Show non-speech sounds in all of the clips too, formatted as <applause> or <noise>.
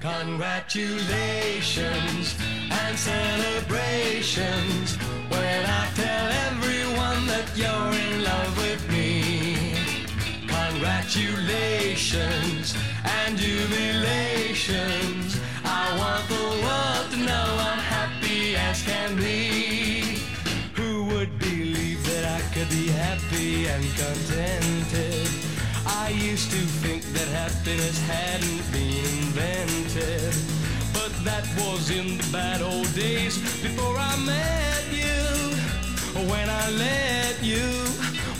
Congratulations and celebrations when I tell everyone that you're in love with me. Congratulations and jubilations. I want the world to know I'm happy as can be. Who would believe that I could be happy and contented? I used to think that happiness hadn't been invented. But that was in the bad old days before I met you. When I let you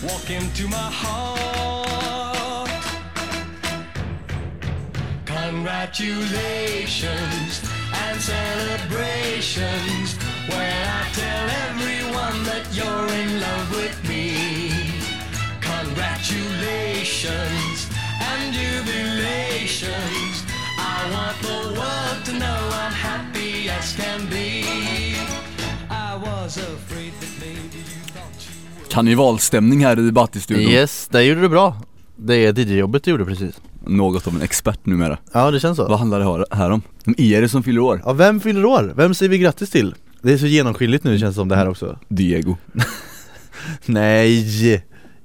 walk into my heart. Congratulations and celebrations when I tell everyone that you're in love with Congratulations and jubilations. I want the world to know I'm happy as can be. I was afraid that maybe you thought you were. Karnevalstämning här i Batti-studion Yes, det gjorde du bra Det är DJ-jobbet du gjorde precis Något av en expert numera Ja det känns så Vad handlar det här- här om? Vem är det som fyller år? Ja vem fyller år? Vem säger vi grattis till? Det är så genomskinligt nu känns det som det här också Diego <laughs> Nej,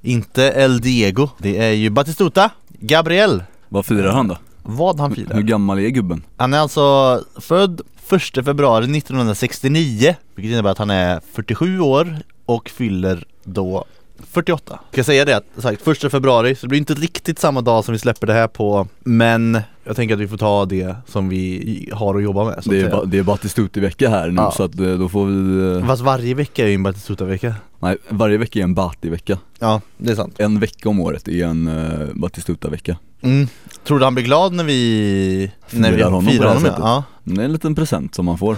inte El Diego Det är ju Batistuta Gabriel Vad firar han då? Vad han Hur firar gammal är gubben? Han är alltså född 1 februari 1969 Vilket innebär att han är 47 år och fyller då 48 Ska jag säga det att sagt 1 februari så det blir inte riktigt samma dag som vi släpper det här på Men jag tänker att vi får ta det som vi har att jobba med så Det är, ba, det är Batti-stuti-vecka här nu Ja. så att eh, då får vi eh, Fast varje vecka är ju en Batistuta-vecka Nej, varje vecka är en Batti-vecka Ja, det är sant. En vecka om året är en uh, Batistuta-vecka mm. Tror du han blir glad när vi när vi Firar honom honom? Ja, Det är en liten present som man får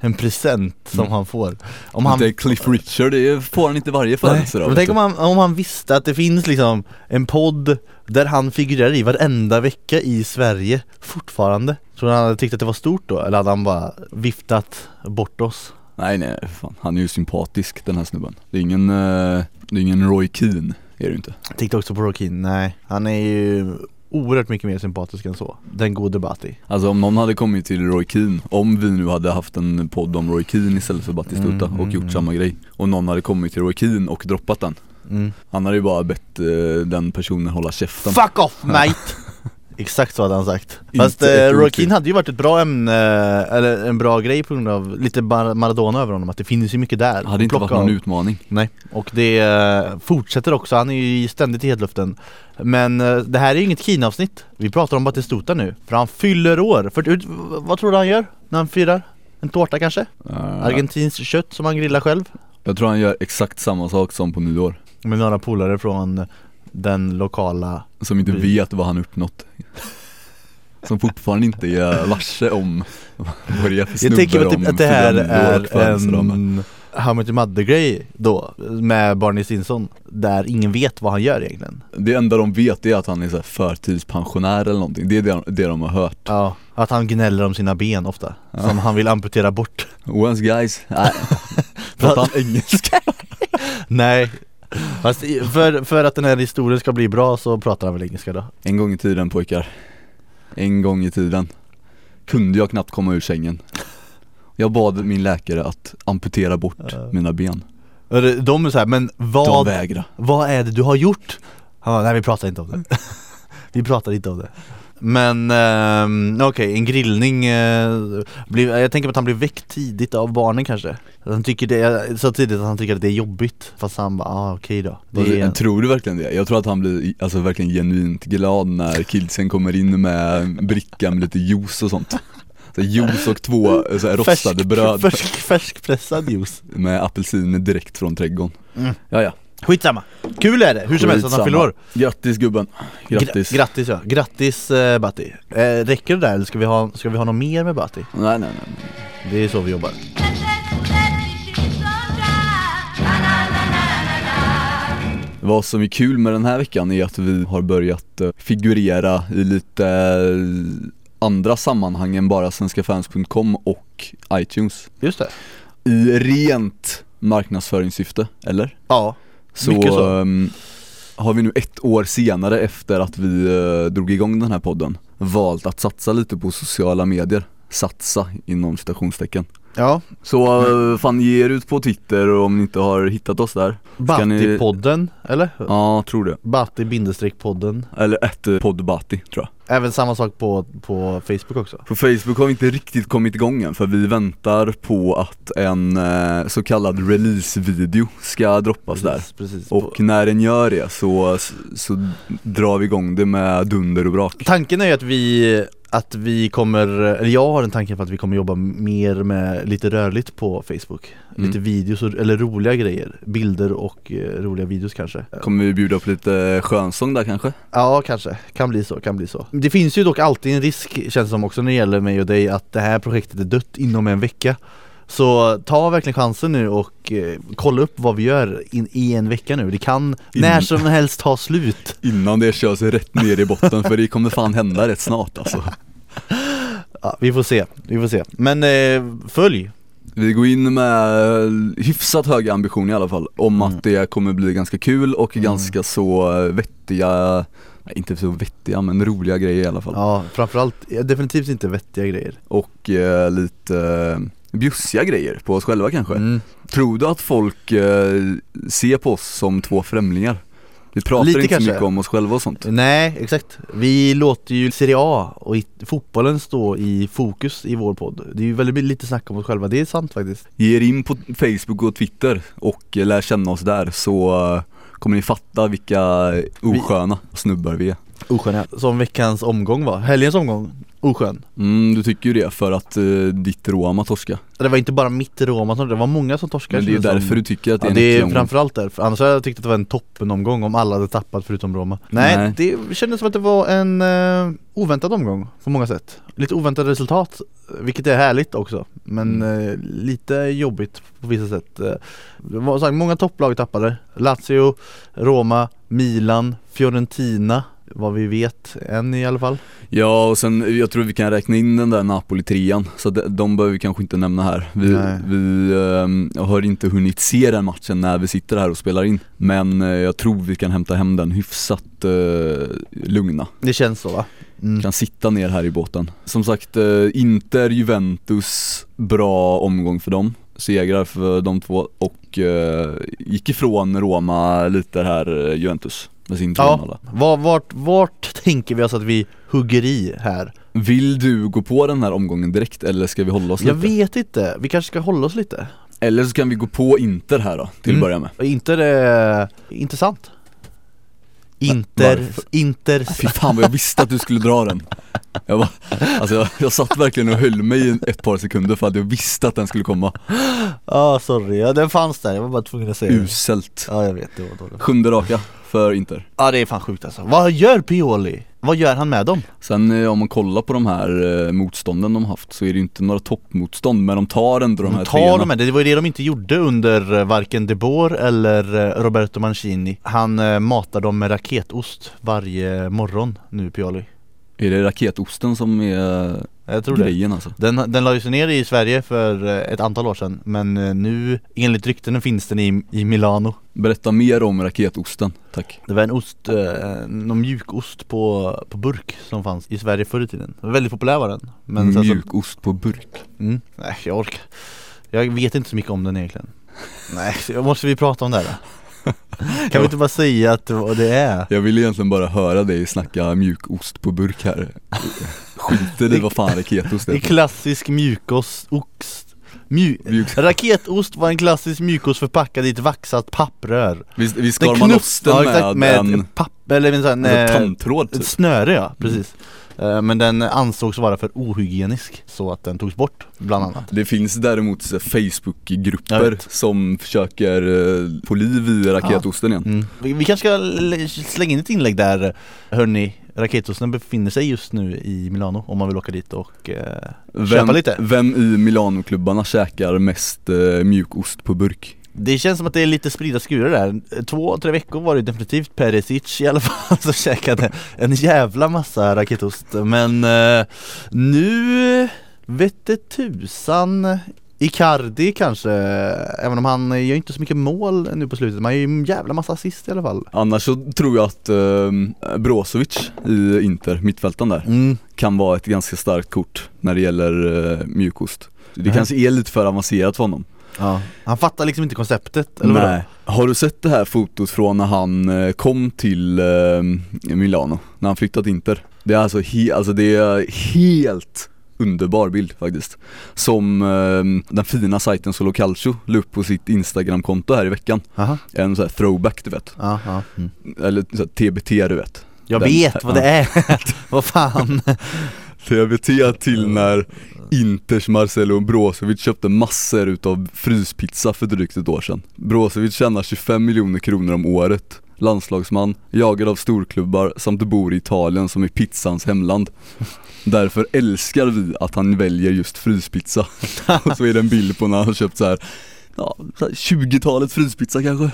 en present som Mm. han får Om han Inte Cliff Richard, det får han inte varje födelsedag men tänk om han, om han visste att det finns liksom en podd där han figurerar i varenda vecka i Sverige fortfarande Tror du han hade tyckt att det var stort då? Eller hade han bara viftat bort oss? Nej nej, fan. han är ju sympatisk den här snubben Det är ingen, eh, det är ingen Roy Keane, är det inte Tänkte också på Rokin, nej Han är ju oerhört mycket mer sympatisk än så Den gode Batti Alltså om någon hade kommit till Roy Keane, om vi nu hade haft en podd om Roy Keane istället för Batistuta Mm, och mm, gjort mm. samma grej Och någon hade kommit till Roy Keane och droppat den mm. Han hade ju bara bett eh, den personen hålla käften Fuck off mate! <laughs> Exakt så hade han sagt. Inte Fast eh, Rokin hade ju varit ett bra ämne, eller en bra grej på grund av lite Mar- Maradona över honom Att det finns ju mycket där Hade inte varit någon av. utmaning. Nej, och det eh, fortsätter också, han är ju ständigt i hetluften. Men eh, det här är ju inget Kina-avsnitt Vi pratar om Batistuta nu, för han fyller år. För, Vad tror du han gör när han firar? En tårta kanske? Eh, Argentinskt kött som han grillar själv? Jag tror han gör exakt samma sak som på nyår. Med några polare från den lokala Som inte Vi- vet vad han uppnått. Som fortfarande inte är varse om vad det är för Jag snubbe tänker att det, att det här är en How Much Mother grej då, med Barney Stinson Där ingen vet vad han gör egentligen. Det enda de vet är att han är så här förtidspensionär eller någonting, det är det, det de har hört. Ja, att han gnäller om sina ben ofta Som han vill amputera bort. Once guys, nej. <laughs> Pratar han engelska? <laughs> Nej <laughs> Fast för, för att den här historien ska bli bra så pratar han väl engelska då. En gång i tiden pojkar. En gång i tiden. Kunde jag knappt komma ur sängen. Jag bad min läkare att amputera bort mina ben. De är så här, men De vad, vägrade vad är det du har gjort? Han bara, nej vi pratar inte om det. <laughs> Vi pratar inte om det Men ehm, okej, en grillning, eh, blir, jag tänker på att han blir väckt tidigt av barnen kanske. Han tycker det är så tidigt att han tycker att det är jobbigt Fast han bara, ah, okej då. Det är, Tror du verkligen det? Jag tror att han blir alltså verkligen genuint glad när kidsen kommer in med bricka med lite juice och sånt. Så juice och två så här, rostade bröd. färsk, färskpressad juice. Med apelsiner direkt från trädgården. Mm. Ja ja, Skitsamma, kul är det, hur som helst att han fyller år. Grattis gubben. Grattis Gra- grattis. ja, grattis eh, Batti. Eh, Räcker det där eller ska vi ha, ska vi ha något mer med Batti? Nej nej nej. Det är så vi jobbar. Vad som är kul med den här veckan är att vi har börjat eh, figurera i lite eh, andra sammanhang än bara svenskafans.com och iTunes. Just det. I rent marknadsföringssyfte, eller? Ja, Så, Mycket så. ehm, har vi nu ett år senare efter att vi eh, drog igång den här podden valt att satsa lite på sociala medier Satsa inom citationstecken Ja, Så fan ge er ut på Twitter om ni inte har hittat oss där. Ska ni- Batti-podden, eller? Ja, tror det. Batti-podden Eller ett eh, poddbati tror jag. Även samma sak på, på Facebook också. På Facebook har vi inte riktigt kommit igång än för vi väntar på att en eh, så kallad releasevideo ska droppas där. Precis, precis. Och när den gör det så, så drar vi igång det med dunder och brak. Tanken är ju att vi, att vi kommer, eller jag har en tanke på att vi kommer jobba mer med lite rörligt på Facebook. Mm. Lite videos, och- eller roliga grejer, bilder och eh, roliga videos kanske. Kommer vi bjuda på lite skönsång där kanske? Ja kanske, kan bli så, kan bli så. Det finns ju dock alltid en risk känns det som också när det gäller mig och dig att det här projektet är dött inom en vecka Så ta verkligen chansen nu och eh, kolla upp vad vi gör in, i en vecka nu. Det kan när som helst ta slut. Innan det körs rätt ner i botten för det kommer fan hända rätt snart alltså. Ja, Vi får se, vi får se. Men eh, följ! Vi går in med hyfsat höga ambitioner i alla fall om Mm. att det kommer bli ganska kul och Mm. ganska så eh, vettiga Nej, inte så vettiga men roliga grejer i alla fall. Ja framförallt, definitivt inte vettiga grejer. Och eh, lite bjussiga grejer på oss själva kanske. Mm. Tror du att folk eh, ser på oss som två främlingar? Vi pratar Lite inte kanske. så mycket om oss själva och sånt. Nej exakt, vi låter ju Serie A och fotbollen stå i fokus i vår podd. Det är ju väldigt lite snack om oss själva, det är sant faktiskt. Ge er in på Facebook och Twitter och eh, lär känna oss där så eh, kommer ni fatta vilka osköna snubbar vi är Osköna, som veckans omgång var, helgens omgång, oskön. Mm, du tycker ju det för att eh, ditt Roma torska. Det var inte bara mitt Roma som det var många som torskade Men det är ju därför som. du tycker att det är Ja en det är omgång. framförallt därför, annars hade jag tyckt att det var en toppenomgång om alla hade tappat förutom Roma. Nej, Nej. det kändes som att det var en uh, oväntad omgång på många sätt. Lite oväntade resultat, vilket är härligt också. Men Mm. eh, lite jobbigt på vissa sätt. Eh, Det var så här, många topplag tappade. Lazio, Roma, Milan, Fiorentina vad vi vet än i alla fall. Ja och sen, jag tror vi kan räkna in den där Napoli-trian Så de, de behöver vi kanske inte nämna här. Vi, vi ehm, har inte hunnit se den matchen när vi sitter här och spelar in Men eh, jag tror vi kan hämta hem den hyfsat eh, lugna. Det känns så va? Mm. Kan sitta ner här i båten. Som sagt, eh, Inter, Juventus, bra omgång för dem. Segrar för de två och eh, gick ifrån Roma lite här, eh, Juventus med sin 3-0 Ja, var, vart, vart tänker vi oss att vi hugger i här? Vill du gå på den här omgången direkt eller ska vi hålla oss Jag lite? vet inte, vi kanske ska hålla oss lite. Eller så kan vi gå på Inter här då, till att Mm. börja med. Inte det intressant? Inter, varför? Inter. Fy fan vad jag visste att du skulle dra den. Jag, bara, alltså jag, jag satt verkligen och höll mig i ett par sekunder för att jag visste att den skulle komma. Ja sorry, ja, den fanns där, jag var bara tvungen att säga det. Uselt. Ja jag vet, det var dåligt. Sjunde raka för Inter. Ja det är fan sjukt alltså, vad gör Pioli? Vad gör han med dem? Sen eh, om man kollar på de här eh, motstånden de haft så är det ju inte några toppmotstånd men de tar ändå de här De tar treorna. de här, det var ju det de inte gjorde under eh, varken De Boer eller eh, Roberto Mancini. Han eh, matar dem med raketost varje morgon nu Pioli. Är det raketosten som är Jag tror det. Grejen alltså? Den, den la ju sig ner i Sverige för eh, ett antal år sedan Men eh, nu, enligt rykten finns den i, i Milano. Berätta mer om raketosten, tack. Det var en ost, eh, någon mjukost på, på burk som fanns i Sverige förr i tiden. Väldigt populär var den Men sen så, Mjukost på burk. Mm, nej jag orkar. Jag vet inte så mycket om den egentligen. Nej, måste vi prata om det här då? <laughs> Kan vi inte bara säga att det är? Jag vill egentligen bara höra dig snacka mjukost på burk här Skiter i vad fan raketost Det är är klassisk mjukost, ost Mju Mjuk- Raketost var en klassisk mjukost förpackad i ett vaxat papprör. Visst, visst skar man den ja, exakt, med en papper eller med sån, alltså, tandtråd typ. snöre ja, precis. Eh, Men den ansågs vara för ohygienisk så att den togs bort bland annat. Det finns däremot Facebookgrupper som försöker eh, få liv i raketosten igen. Mm. vi, vi kanske ska slänga in ett inlägg där Hörni, raketosten befinner sig just nu i Milano om man vill åka dit och eh, vem, köpa lite. vem i Milanoklubbarna käkar mest eh, mjukost på burk? Det känns som att det är lite spridda skurar där. Två, tre veckor var det definitivt Perisic i alla fall <laughs> som käkade en jävla massa raketost. Men eh, nu vette tusan Icardi kanske, även om han gör inte så mycket mål nu på slutet, men han gör ju en jävla massa assist i alla fall. Annars så tror jag att eh, Brozovic i Inter, mittfältaren där, Mm. kan vara ett ganska starkt kort när det gäller eh, mjukost. Det Nej. kanske är lite för avancerat för honom. Ja. Han fattar liksom inte konceptet, eller vadå? Nej. Har du sett det här fotot från när han eh, kom till eh, Milano? När han flyttat Inter? Det är alltså, he- alltså det är helt underbar bild faktiskt. Som eh, den fina sajten Solo Calcio la upp på sitt Instagramkonto här i veckan. Aha. En sån här throwback du vet. Ja. Mm. Eller så här, TBT du vet. Jag Den- vet vad det är, <laughs> vad fan <laughs> TBT till när Inters Marcelo Brozovic köpte massor utav fryspizza för drygt ett år sedan. Brozovic tjänar 25 miljoner kronor om året. Landslagsman, jagad av storklubbar samt bor i Italien som är pizzans hemland. Därför älskar vi att han väljer just fryspizza. <laughs> Och så är det en bild på när han har köpt så här, ja, 20-talet fryspizza kanske.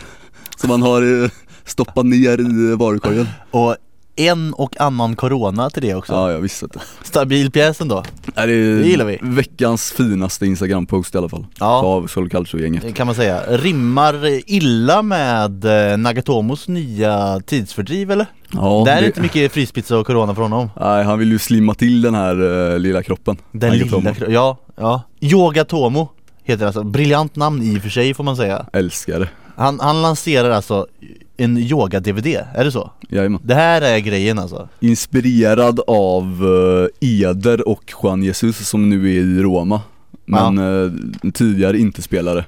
Som han har eh, stoppat ner i eh, varukorgen. Och en och annan corona till det också Ja, jag visste det. Stabil pjäs ändå det, är Det gillar vi. veckans finaste instagram-post i alla fall Ja. Av Sol Calcio-gänget Det kan man säga. Rimmar illa med eh, Nagatomos nya tidsfördriv eller? ja, Där är det- inte mycket fryspizza och corona för honom Nej, han vill ju slimma till den här eh, lilla kroppen Den Nagatomo. lilla kro- ja, ja Yoga Tomo heter alltså, briljant namn i och för sig får man säga Älskar det, Han, han lanserar alltså en yoga-DVD, är det så? jajamän. Det här är grejen alltså. Inspirerad av eh, Eder och Juan Jesus som nu är i Roma Men eh, tidigare inte spelare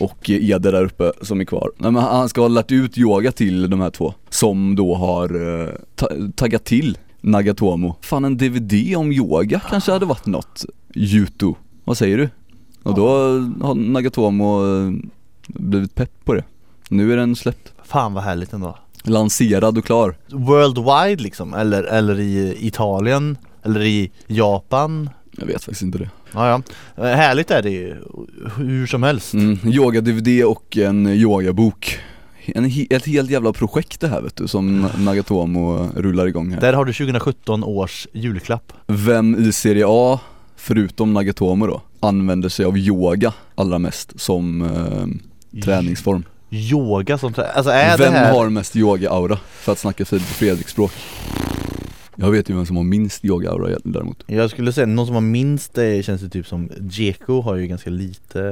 Och eh, Eder där uppe som är kvar. Nej men han ska ha lärt ut yoga till de här två Som då har eh, ta- taggat till Nagatomo. Fan en DVD om yoga kanske hade varit något. Juto, vad säger du? Och då har Nagatomo blivit pepp på det. Nu är den släppt. Fan vad härligt ändå. Lanserad och klar. Worldwide liksom, eller, eller i Italien, eller i Japan. Jag vet faktiskt inte det. Ja, ja. Eh, Härligt är det ju, hur som helst. Mm, Yoga-DVD och en yogabok. En, Ett helt jävla projekt det här vet du som Nagatomo rullar igång här. Där har du 2017 års julklapp. Vem i Serie A, förutom Nagatomo då, använder sig av yoga allra mest som eh, träningsform? Yoga som trä... Alltså är Vem det här... har mest yoga-aura? För att snacka Filip och Fredrik språk Jag vet ju vem som har minst yoga-aura däremot. Jag skulle säga, någon som har minst det känns det typ som Djeko har ju ganska lite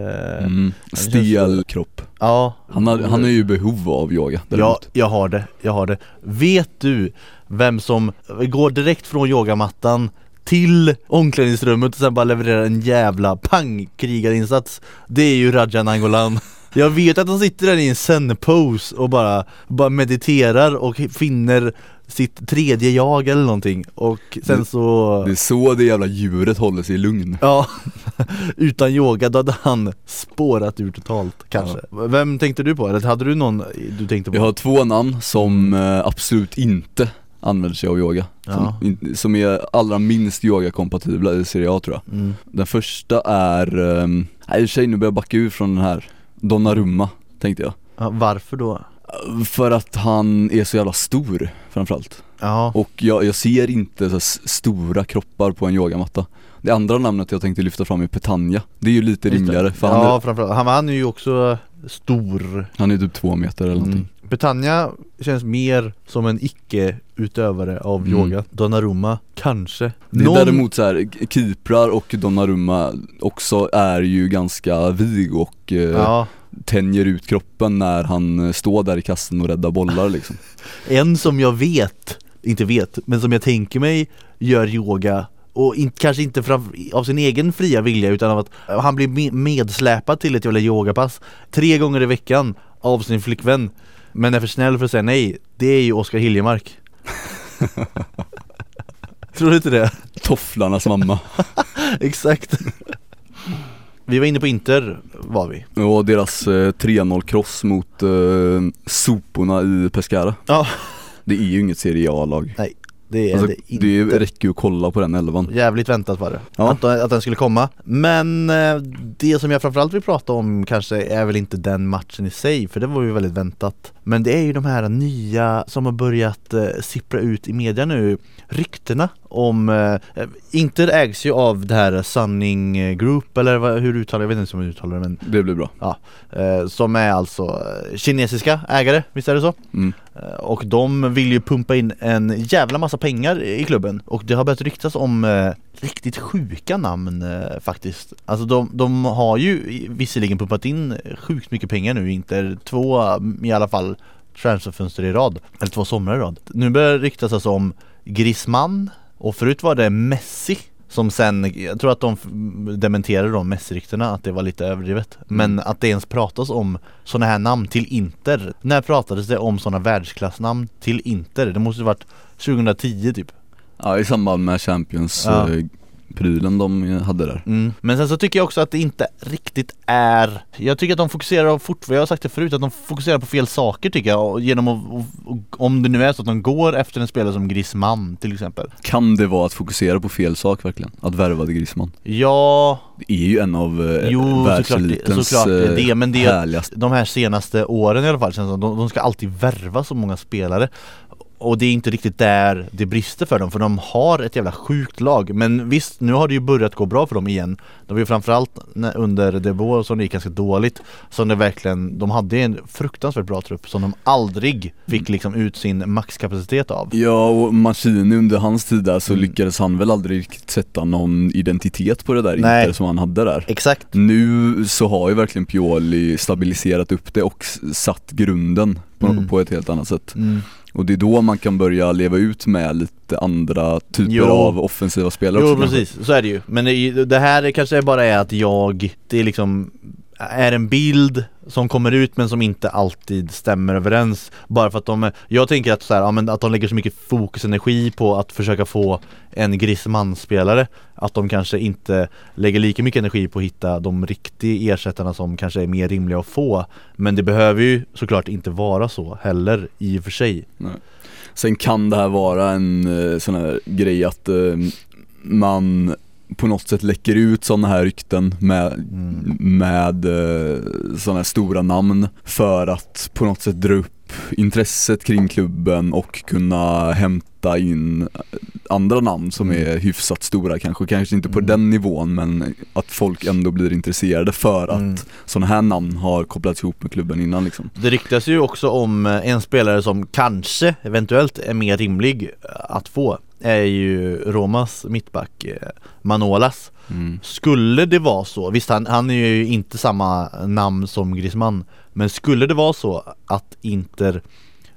mm. det känns Stel kropp. Ja. Han har, han är ju behov av yoga Ja, däremot. jag har det, jag har det. Vet du vem som går direkt från yogamattan till omklädningsrummet och sen bara levererar en jävla pangkrigarinsats? Det är ju Raja Nangolan Jag vet att han sitter där i en zen-pose och bara, bara mediterar och finner sitt tredje jag eller någonting och sen Det- så Det är så det jävla djuret håller sig i lugn Ja, <laughs> utan yoga då hade han spårat ur totalt kanske Vem tänkte du på? Eller hade du någon du tänkte på? Jag har två namn som eh, absolut inte använder sig av yoga Ja. som, som är allra minst yogakompatibla i Serie A tror jag Mm. Den första är, um, nej i och för sig nu börjar jag backa ur från den här Donnarumma tänkte jag. Ja, varför då? För att han är så jävla stor framförallt. Ja, Och jag, jag ser inte så stora kroppar på en yogamatta. Det andra namnet jag tänkte lyfta fram är Petagna. Det är ju lite rimligare för han, ja är, framförallt, han, han är ju också stor. Han är typ två meter eller någonting. Mm. Betania känns mer som en icke-utövare av Mm. yoga. Donnarumma, kanske. Det är däremot så här, Kiprar och Donnarumma också är ju ganska vig och eh, Ja, tänjer ut kroppen när han eh, står där i kassen och räddar bollar <laughs> liksom. En som jag vet, inte vet, men som jag tänker mig gör yoga och in, kanske inte fram, av sin egen fria vilja utan av att han blir me- medsläpad till ett jävla yogapass tre gånger i veckan av sin flickvän men är för snäll för att säga nej, det är ju Oskar Hiljemark. <laughs> Tror du inte det? Tofflarnas mamma. <laughs> Exakt. Vi var inne på Inter, var vi. Och deras eh, 3-0 kross mot eh, soporna i Pescara. Ja, Det är ju inget Serie A-lag. Det är alltså, det inte. Det räcker ju att kolla på den elvan. Jävligt väntat var det, Ja. att, att den skulle komma. Men eh, det som jag framförallt vill prata om kanske är väl inte den matchen i sig, för det var ju väldigt väntat Men det är ju de här nya som har börjat eh, sippra ut i media nu Ryktena om, eh, Inter ägs ju av det här Sunning Group eller vad, hur uttalar jag vet inte hur man uttalar det men Det blir bra. Ja, eh, som är alltså eh, kinesiska ägare, visst är det så? Mm. Eh, Och de vill ju pumpa in en jävla massa pengar i klubben och det har börjat ryktas om eh, riktigt sjuka namn eh, faktiskt. Alltså de, de har ju visserligen pumpat in sjukt mycket pengar nu, inte två mm, i alla fall transferfönster i rad, eller två somrar i rad. Nu börjar det ryktas alltså om Griezmann och förut var det Messi som sen, jag tror att de dementerade de Messi-ryktena att det var lite överdrivet. Men att det ens pratas om sådana här namn till Inter. När pratades det om sådana världsklassnamn till Inter? Det måste ha varit 2010 typ Ja i samband med Champions Ja. eh, prylen de hade där. mm. Men sen så tycker jag också att det inte riktigt är Jag tycker att de fokuserar fortfarande, jag har sagt det förut, att de fokuserar på fel saker tycker jag Genom att, och, och, om det nu är så att de går efter en spelare som Griezmann till exempel Kan det vara att fokusera på fel sak verkligen? Att värva Griezmann? Ja, Det är ju en av eh, Jo, såklart det- världselitens såklart det men det är- härligaste de här senaste åren i alla fall känns det som, de, de ska alltid värva så många spelare och det är inte riktigt där det brister för dem för de har ett jävla sjukt lag Men visst, nu har det ju börjat gå bra för dem igen De var ju framförallt under De Boer som det gick ganska dåligt Som det verkligen, de hade en fruktansvärt bra trupp som de aldrig fick liksom ut sin maxkapacitet av Ja och Mancini under hans tid där så Mm. lyckades han väl aldrig sätta någon identitet på det där Nej. Inter som han hade där Exakt Nu så har ju verkligen Pioli stabiliserat upp det och satt grunden på, Mm. på ett helt annat sätt mm. Och det är då man kan börja leva ut med lite andra typer Jo. av offensiva spelare Jo också kanske. precis, så är det ju. Men det, det här är kanske bara är att jag, det är liksom är en bild som kommer ut men som inte alltid stämmer överens. Bara för att de, jag tänker att, så här, ja, men att de lägger så mycket fokus och energi på att försöka få en Griezmann-spelare Att de kanske inte lägger lika mycket energi på att hitta de riktiga ersättarna som kanske är mer rimliga att få. Men det behöver ju såklart inte vara så heller i och för sig. Sen kan det här vara en eh, sån här grej att eh, man på något sätt läcker ut sådana här rykten med, Mm. med eh, sådana här stora namn för att på något sätt dra upp intresset kring klubben och kunna hämta in andra namn som Mm. är hyfsat stora kanske, kanske inte på Mm. den nivån men att folk ändå blir intresserade för att Mm. sådana här namn har kopplats ihop med klubben innan liksom. Det ryktas ju också om eh, en spelare som kanske eventuellt är mer rimlig eh, att få är ju Romas mittback eh, Manolas. Skulle det vara så, visst han, han är ju inte samma namn som Griezmann Men skulle det vara så att Inter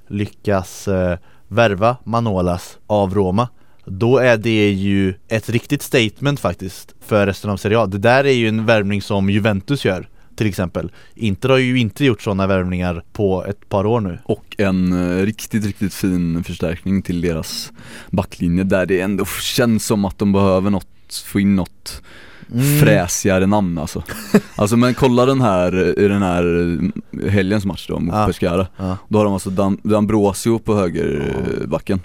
lyckas eh, värva Manolas av Roma Då är det ju ett riktigt statement faktiskt för resten av Serie A. Det där är ju en värvning som Juventus gör till exempel Inter har ju inte gjort sådana värvningar på ett par år nu Och en eh, riktigt, riktigt fin förstärkning till deras backlinje där det ändå känns som att de behöver något, få in något Mm. fräsigare namn alltså <laughs> Alltså men kolla den här, i den här eh, helgens match då mot Ja. Pescara Ja. Då har de alltså Dan, D'Ambrosio på högerbacken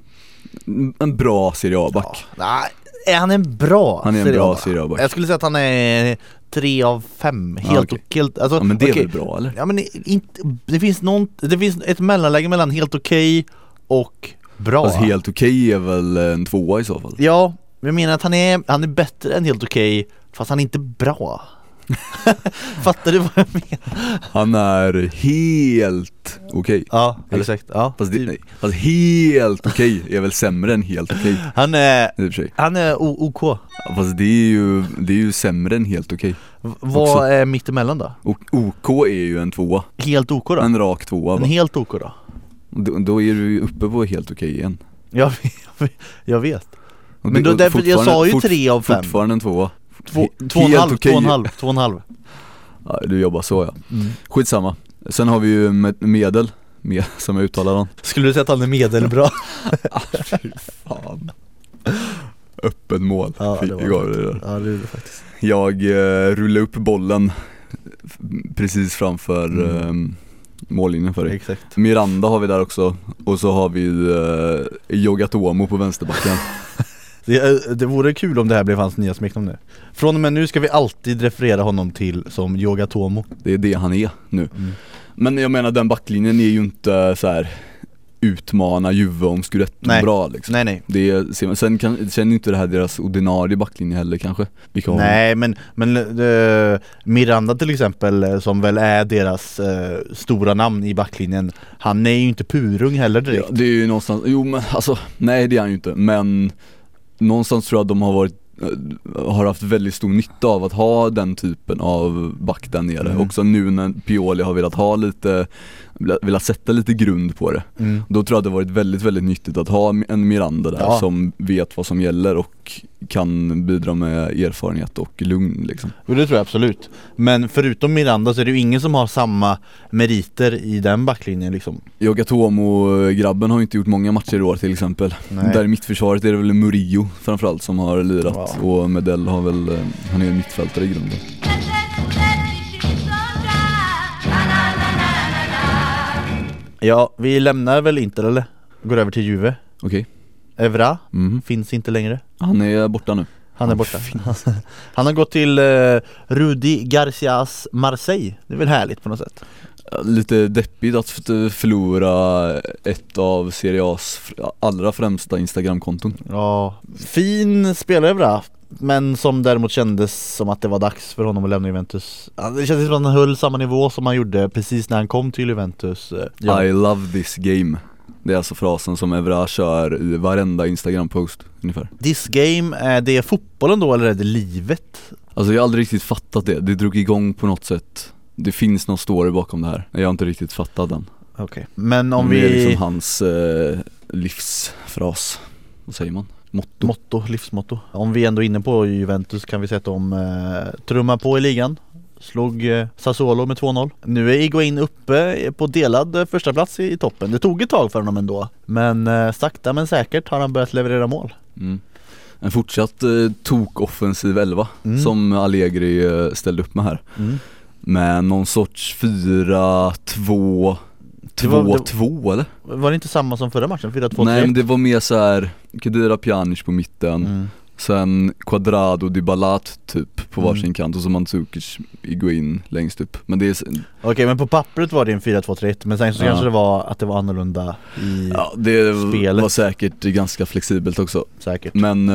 En bra Serie A-back Ja, nej, är han en bra Han är en bra? Serie A-back. Jag skulle säga att han är tre av fem, helt okej. och helt, alltså, Ja men det är väl bra eller? Ja men inte, det finns någon, det finns ett mellanläge mellan helt okej och bra. Alltså helt okej är väl en tvåa i så fall? Ja, men jag menar att han är, han är bättre än helt okej fast han är inte bra <laughs> Fattar du vad jag menar? Han är helt okej Ja, Eller? exakt, ja Fast, det, nej, fast helt okej är väl sämre än helt okej Han är, han är o- OK Fast det är ju, det är ju sämre än helt okej V- Vad Också. är mittemellan då? Och OK är ju en tvåa, Helt OK då? en rak tvåa En va? helt OK då? då, då är du ju uppe på helt okej igen Jag, <laughs> jag vet Men då därför, jag sa ju tre av fem Fortfarande en tvåa Två, två och en halv, två och en halv, två och en halv. Ja, du jobbar så ja, mm. skitsamma. Sen har vi ju med, medel, med, <laughs> som jag uttalar dem. Skulle du säga att han är medelbra? <laughs> Fan. Öppen mål, Ja, Fy, det var gav det där. Ja det är det faktiskt. Jag eh, rullade upp bollen precis framför Mm. eh, mållinjen för dig. Exakt. Miranda har vi där också, och så har vi eh, Yogatomo på vänsterbacken <laughs> det, det vore kul om det här blev hans nya smeknamn nu Från och med nu ska vi alltid referera honom till som Yoga Tomo Det är det han är nu Mm. Men jag menar den backlinjen är ju inte så här utmana Juve om Scudetto bra liksom. Nej nej Det ser man. Sen kan, känner inte det här deras ordinarie backlinje heller kanske. Vilka? Nej men, men eh, Miranda till exempel eh, som väl är deras eh, stora namn i backlinjen Han är ju inte purung heller direkt Ja, det är ju någonstans, jo men alltså, nej det är han ju inte men Någonstans tror jag att de har varit eh, har haft väldigt stor nytta av att ha den typen av back där nere. Mm. Också nu när Pioli har velat ha lite, velat sätta lite grund på det. mm. Då tror jag att det varit väldigt, väldigt nyttigt att ha en Miranda där Ja. som vet vad som gäller och kan bidra med erfarenhet och lugn liksom. Jo det tror jag absolut Men förutom Miranda så är det ju ingen som har samma meriter i den backlinjen liksom Yogatomo-grabben har ju inte gjort många matcher i år till exempel. Nej. Där i mittförsvaret är det väl Murillo framförallt som har lirat Ja. och Medell har väl, eh, han är ju mittfältare i grunden. Ja, vi lämnar väl Inter eller? Går över till Juve. Okej, Evra Mhm. finns inte längre. Han är borta nu. Han är borta. <laughs> Han har gått till eh, Rudi Garcias Marseille. Det är väl härligt på något sätt. Lite deppigt att förlora ett av Serie A's allra främsta Instagramkonton. Ja. Fin spelare Evra Men som däremot kändes som att det var dags för honom att lämna Juventus Det kändes som att han höll samma nivå som han gjorde precis när han kom till Juventus eh, ja. I love this game. Det är alltså frasen som Evra kör i varenda Instagram-post ungefär. This game, är det fotbollen då eller är det livet? Alltså jag har aldrig riktigt fattat det, det drog igång på något sätt Det finns någon story bakom det här, jag har inte riktigt fattat den Okej Men om Det är vi... liksom hans eh, livsfras, vad säger man? Motto? Motto, livsmotto. Om vi ändå är inne på Juventus kan vi säga att de eh, trummar på i ligan. Slog eh, Sassuolo med 2-0 Nu är Iguain uppe på delad eh, första plats i, i toppen. Det tog ett tag för honom ändå. Men eh, sakta men säkert har han börjat leverera mål. Mm. En fortsatt eh, tok-offensiv elva Mm. som Allegri eh, ställde upp med här. Med någon sorts 4-2 Det var- det- 2-2 eller? Var det inte samma som förra matchen? 4-2-3? Nej men det var mer så här Kedira Pjanic på mitten mm. Sen Quadrado Dybalat typ på Mm. varsin kant och så Mandzukic Iguain längst upp Men det är, Okej men på pappret var det en 4-2-3-1 Men sen så Ja. kanske det var att det var annorlunda i ja det Spelet. var säkert ganska flexibelt också säkert Men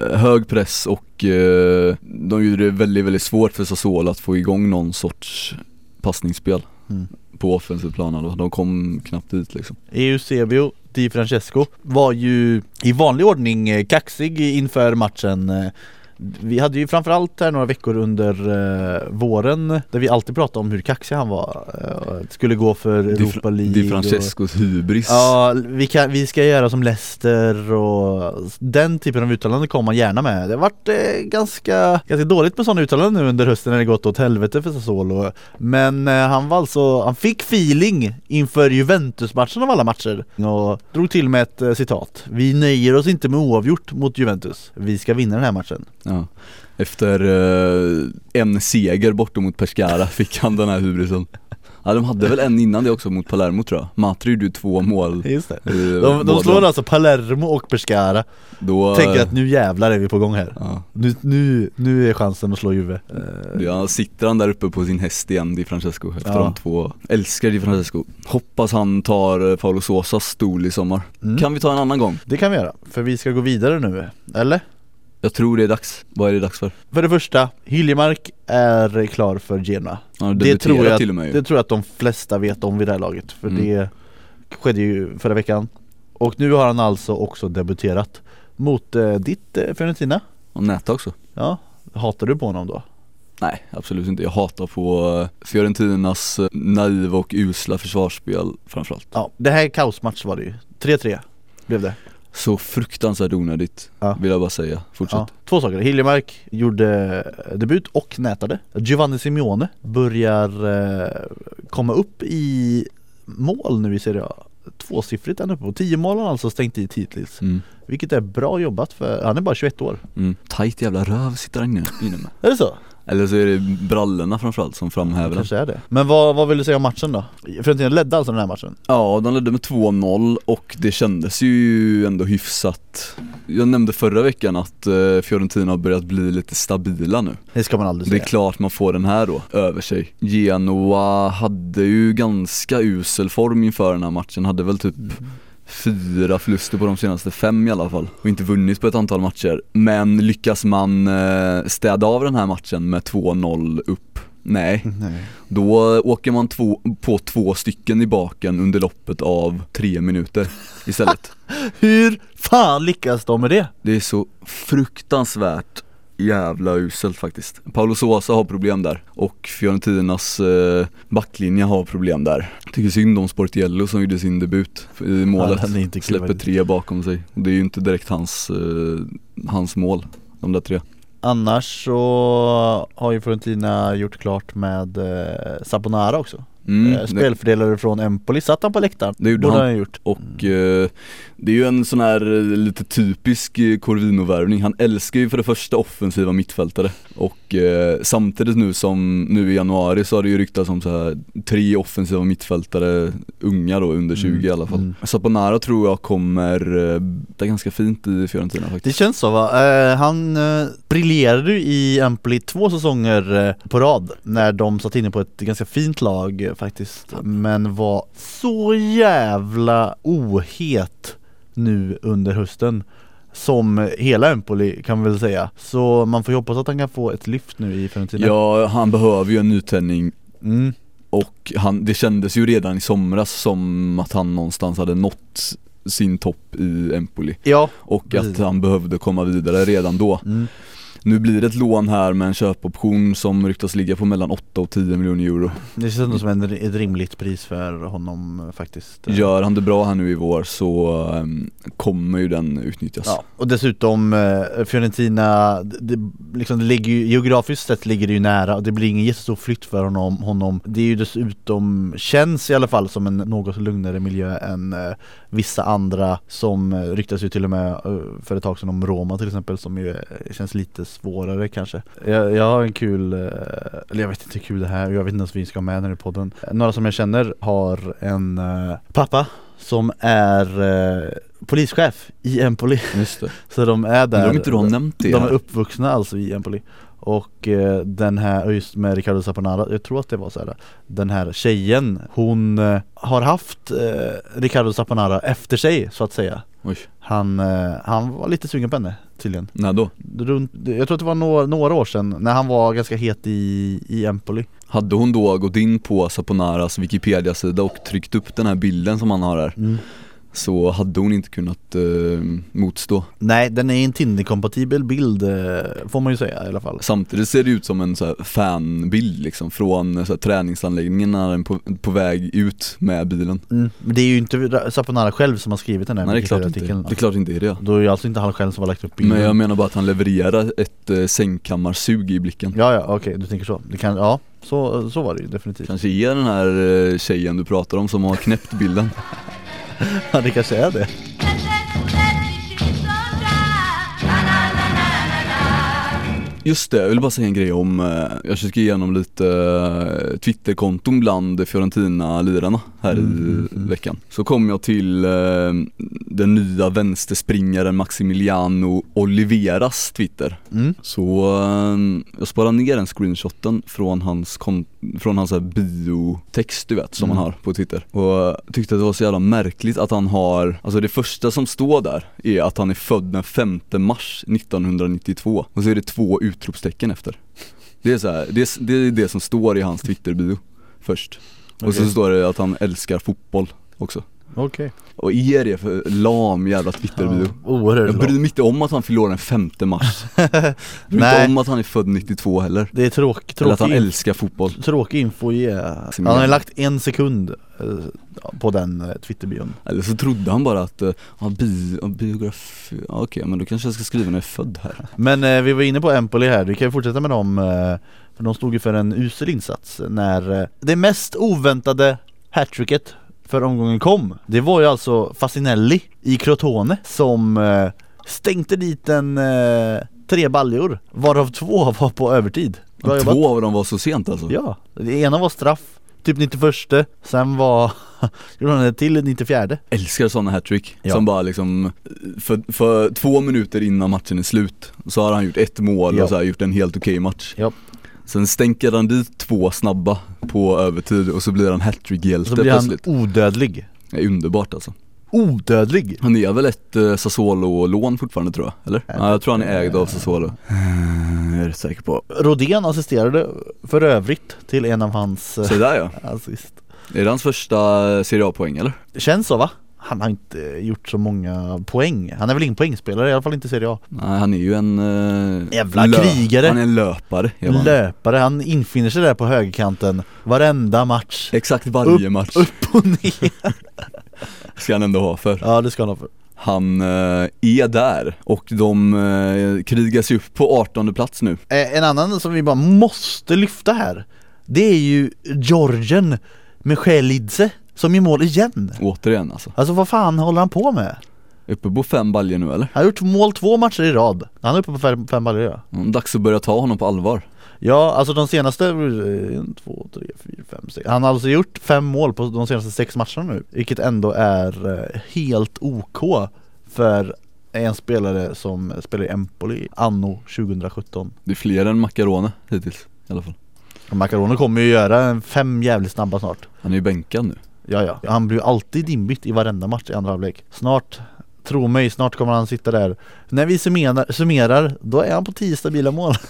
eh, hög press och eh, de gjorde det väldigt, väldigt svårt för Sassuolo att få igång någon sorts passningsspel Mm på offensiv plan. De kom knappt dit liksom Eusebio Di Francesco var ju i vanlig ordning eh, kaxig inför matchen eh, vi hade ju framförallt här några veckor under eh, våren där vi alltid pratade om hur kaxig han var eh, Skulle gå för Di, Europa League Di Francescos hybris. Ja, vi, kan, vi ska göra som Leicester och den typen av uttalanden kommer man gärna med. Det har varit eh, ganska, ganska dåligt med sådana uttalanden nu under hösten när det gått åt helvete för Sassuolo. Men eh, han var alltså, han fick feeling inför Juventus-matchen av alla matcher och drog till med ett eh, citat. Vi nöjer oss inte med oavgjort mot Juventus, vi ska vinna den här matchen Ja. Efter eh, en seger borta mot Pescara <laughs> fick han den här hybrisen Ja de hade väl en innan det också mot Palermo tror jag Matri gjorde ju två mål Just det i De, de båda. slår alltså Palermo och Pescara Då, Tänker att nu jävlar är vi på gång här ja, Nu, nu, nu är chansen att slå Juve Eh, ja, sitter han där uppe på sin häst igen Di Francesco efter Ja. de två Älskar Di Francesco Hoppas han tar eh, Paolo Sosas stol i sommar Mm. Kan vi ta en annan gång? Det kan vi göra, för vi ska gå vidare nu, eller? Jag tror det är dags, vad är det dags för? För det första, Hiljemark är klar för Genoa. Har det tror, jag, till och med ju. det tror jag att de flesta vet om vid det här laget, för Mm. det skedde ju förra veckan. Och nu har han alltså också debuterat mot eh, ditt eh, Fiorentina. Och Näta också. Ja, hatar du på honom då? Nej absolut inte, jag hatar på eh, Fiorentinas eh, naiva och usla försvarsspel framförallt. Ja, det här är kaosmatch var det ju. 3-3 blev det Så fruktansvärt onödigt, Ja. vill jag bara säga. Fortsätt. Ja, två saker. Hiljemark gjorde debut och nätade. Giovanni Simeone börjar eh, komma upp i mål nu i Serie A. Tvåsiffrigt ända på 10 mål har han alltså stängt i hittills. Mm. Vilket är bra jobbat för han är bara 21 år. Mm. Tajt jävla röv sitter han inne med. Är det så? Eller så är det brallorna framförallt som framhäver den Kanske är det. Men vad, vad vill du säga om matchen då? Fiorentina ledde alltså den här matchen? Ja, de ledde med 2-0 och det kändes ju ändå hyfsat Jag nämnde förra veckan att eh, Fiorentina har börjat bli lite stabila nu Det ska man aldrig Det är säga. klart man får den här då, över sig Genoa hade ju ganska usel form inför den här matchen, hade väl typ fyra förluster på de senaste fem i alla fall och inte vunnit på ett antal matcher. Men lyckas man eh, städa av den här matchen med 2-0 upp? Nej, <laughs> Nej. då åker man två, på två stycken i baken under loppet av tre minuter istället. <laughs> Hur fan lyckas de med det? Det är så fruktansvärt jävla uselt faktiskt. Paolo Sosa har problem där och Fiorentinas eh, backlinje har problem där. Tycker synd om Sportiello som gjorde sin debut i målet. Ja, Släpper tre bakom sig. Det är ju inte direkt hans, eh, hans mål, de där tre. Annars så har ju Fiorentina gjort klart med eh, Saponara också Mm, eh, Spelfördelare från Empoli, satt han på läktaren? Det gjorde Borde han. han gjort Och eh, det är ju en sån här eh, lite typisk eh, Corvino-värvning. Han älskar ju för det första offensiva mittfältare och eh, samtidigt nu som nu i januari så har det ju ryktats om så här tre offensiva mittfältare, unga då under 20 i alla fall. mm. Saponara tror jag kommer eh, det är ganska fint i Fiorentina Det faktiskt. känns så va? Eh, han eh, briljerade ju i Empoli två säsonger på rad när de satt inne på ett ganska fint lag faktiskt Men var så jävla ohet nu under hösten Som hela Empoli kan man väl säga Så man får ju hoppas att han kan få ett lyft nu i Fiorentina Ja, han behöver ju en nytändning mm. och han, det kändes ju redan i somras som att han någonstans hade nått sin topp i Empoli Ja, och att han behövde komma vidare redan då. mm. Nu blir det ett lån här med en köpoption som ryktas ligga på mellan 8 och 10 miljoner euro. det känns ändå som en, ett rimligt pris för honom eh, faktiskt Gör han det bra här nu i vår så ehm, kommer ju den utnyttjas. Ja, och dessutom eh, Fiorentina, det, liksom, det ligger ju, geografiskt sett ligger det ju nära och det blir ingen jättestor flytt för honom, honom. Det är ju dessutom, känns i alla fall som en något lugnare miljö än eh, vissa andra som ryktas ju till och med för ett tag sedan om Roma till exempel som ju känns lite svårare kanske. Jag, jag har en kul, eh, eller jag vet inte hur kul det här är, jag vet inte ens om vi ska ha med den i podden. Några som jag känner har en eh, pappa som är eh, polischef i Empoli Just det. <laughs> Så de är där om inte du har nämnt det De är uppvuxna alltså i Empoli Och eh, den här, just med Ricardo Saponara, jag tror att det var så här. Den här tjejen, hon eh, har haft eh, Ricardo Saponara efter sig så att säga Oj, Han, eh, han var lite sugen på henne tydligen. När då? Runt, Jag tror att det var några, några år sedan när han var ganska het i, i Empoli. Hade hon då gått in på Saponaras Wikipedia-sida och tryckt upp den här bilden som han har här så hade hon inte kunnat eh, motstå. Nej den är en Tinder-kompatibel bild eh, får man ju säga i alla fall Samtidigt ser det ut som en så här fanbild liksom från eh, så här, träningsanläggningen när den är på, på väg ut med bilen. mm. Men det är ju inte Saponara själv som har skrivit den här Nej det är klart inte, det är klart inte är det. Då är det alltså inte han själv som har lagt upp bilden Men jag menar bara att han levererar ett eh, sängkammarsug i blicken. Ja ja okej du tänker så, det kan, ja så, så var det ju definitivt Kanske är den här eh, tjejen du pratar om som har knäppt bilden. <laughs> Ja det kanske är det Just det, jag vill bara säga en grej om, eh, jag försöker igenom lite eh, Twitterkonton bland Fiorentina-lirarna här Mm, i veckan. Så kom jag till eh, den nya vänsterspringaren Maximiliano Oliveras Twitter. mm. Så jag sparade ner den screenshoten från hans, kon- från hans så biotext du vet som Mm. han har på Twitter. Och tyckte att det var så jävla märkligt att han har, alltså det första som står där är att han är född den 5 mars 1992 och så är det två utropstecken efter. Det är så här, det, är, det är det som står i hans Twitter-bio först. Och så Okej. står det att han älskar fotboll också. Okej Och är det för lam jävla Twitter-bio? ja, Oerhört Jag bryr mig inte om att han fyller år den 5 mars. <laughs> Jag bryr mig inte om att han är född 92 heller. Det är tråk, Eller att han älskar fotboll. tråkig info att ge. Han har lagt en sekund eh, på den eh, Twitterbion. Eller så trodde han bara att, ja, bi, ja, biografi, ja, okej men då kanske jag ska skriva när jag är född här. <laughs> Men eh, vi var inne på Empoli här, vi kan ju fortsätta med dem eh, För de stod ju för en usel insats när eh, det mest oväntade hattricket för omgången kom Det var ju alltså Fasinelli i Crotone som eh, stänkte dit en eh, tre baljor Varav två var på övertid Bra jobbat. Två av dem var så sent alltså? Ja, det ena var straff, typ 91 Sen var, <laughs> gjorde han det till 94 Älskar sådana hattrick Ja. som bara liksom för, för två minuter innan matchen är slut så har han gjort ett mål Ja. och så här, gjort en helt okej match Ja. Sen stänker han dit två snabba på övertid och så blir han hattrick-hjälte Så blir han plötsligt odödlig Det är underbart alltså Odödlig! Han är väl ett eh, Sassuolo-lån fortfarande tror jag, eller? Jag Ja, jag tror han är ägd av Sassuolo Eh, Jag är säker på Rodén assisterade för övrigt till en av hans eh, Så där ja, assist är det hans första eh, Serie A-poäng eller? Känns så va? Han har inte gjort så många poäng. Han är väl ingen poängspelare, i alla fall inte Serie A. Nej han är ju en eh, Jävla krigare. Han är en löpare är. Löpare, han infinner sig där på högerkanten Varenda match. Exakt varje Upp- match. Upp och ner. <laughs> Ska han ändå ha för. Ja det ska han ha för. Han eh, är där och de eh, krigar sig upp på 18 plats nu. Eh, En annan som vi bara måste lyfta här Det är ju Georgen Michelidze som är mål igen. Återigen alltså. Alltså vad fan håller han på med? Uppe på fem baljor nu eller? Han har gjort mål två matcher i rad. Han är uppe på fem, fem baljor ja. Mm, Dags att börja ta honom på allvar. Ja, alltså de senaste, eh, en, två, tre, fyra, fem, sex. Han har alltså gjort fem mål på de senaste sex matcherna nu Vilket ändå är eh, helt OK för en spelare som spelar i Empoli anno 2017 Det är fler än Macarone hittills i alla fall. Och Macaroni kommer ju göra en fem jävligt snabba snart. Han är ju bänkad nu Ja ja, han blir ju alltid inbytt i varenda match i andra halvlek. Snart, tro mig, snart kommer han sitta där. När vi summerar, summerar då är han på tio stabila mål. <laughs>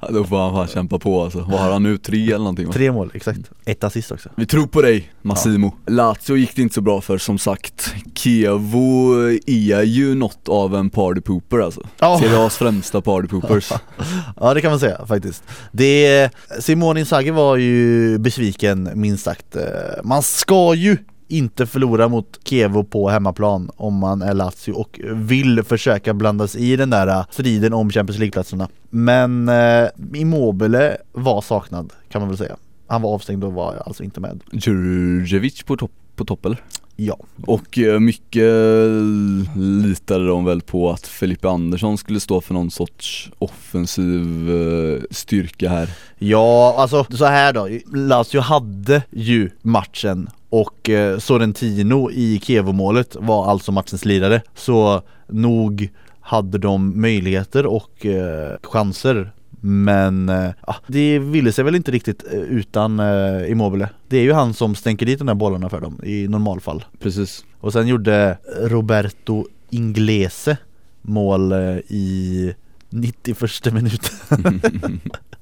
Ja, Då får han fan kämpa på alltså, vad har han nu? Tre eller någonting va? Tre mål, exakt. Ett assist också. Vi tror på dig Massimo. Lazio gick det inte så bra för som sagt. Kevo är ju något av en partypooper alltså. Ja. Serie A's främsta partypoopers. <laughs> Ja det kan man säga faktiskt. Det, Simone Inzaghi var ju besviken minst sagt. Eh, Man ska ju inte förlora mot Kevo på hemmaplan om man är Lazio och vill försöka blandas i den där eh, striden om Champions League-platserna. Men eh, Immobile var saknad kan man väl säga. Han var avstängd och var alltså inte med. Djurdjevic på topp, på topp eller? Ja, Och eh, mycket litade de väl på att Felipe Andersson skulle stå för någon sorts offensiv styrka här. Ja, alltså så här då. Lazio hade ju matchen och eh, Sorrentino i Kevo-målet var alltså matchens lirare. Så nog hade de möjligheter och eh, chanser. Men eh, ja, det ville sig väl inte riktigt utan eh, Immobile. Det är ju han som stänker dit de där bollarna för dem i normalfall. Precis Och sen gjorde Roberto Inglese mål i 91 minuten. <laughs> <laughs>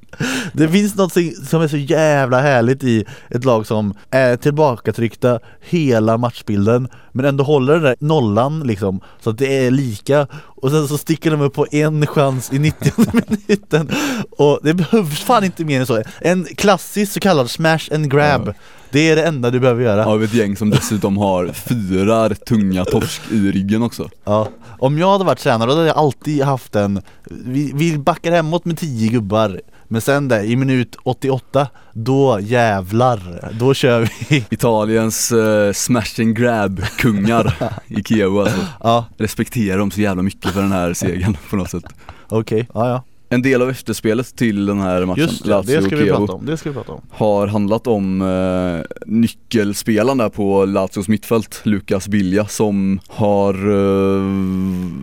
Det finns något som- är så jävla härligt i ett lag som är tillbakatryckta hela matchbilden men ändå håller den där nollan liksom så att det är lika. Och sen så sticker de upp på en chans i 90 <laughs> minuten. Och det behövs fan inte mer än så. En klassisk så kallad smash and grab. Det är det enda du behöver göra. Av ett gäng som dessutom har fyra tunga torsk i ryggen också. Ja, om jag hade varit tränare då hade jag alltid haft en Vi, vi backar hemåt med 10 gubbar Men sen där i minut 88 Då jävlar, då kör vi. <laughs> Italiens eh, smash and grab kungar i Kiev alltså. Ja, Respekterar dem så jävla mycket för den här segern på något sätt. Okej, ja ja. En del av efterspelet till den här matchen, Just det, Lazio det ska vi prata om, det ska vi prata om. Har handlat om eh, nyckelspelaren där på Lazios mittfält, Lukas Bilja, som har eh,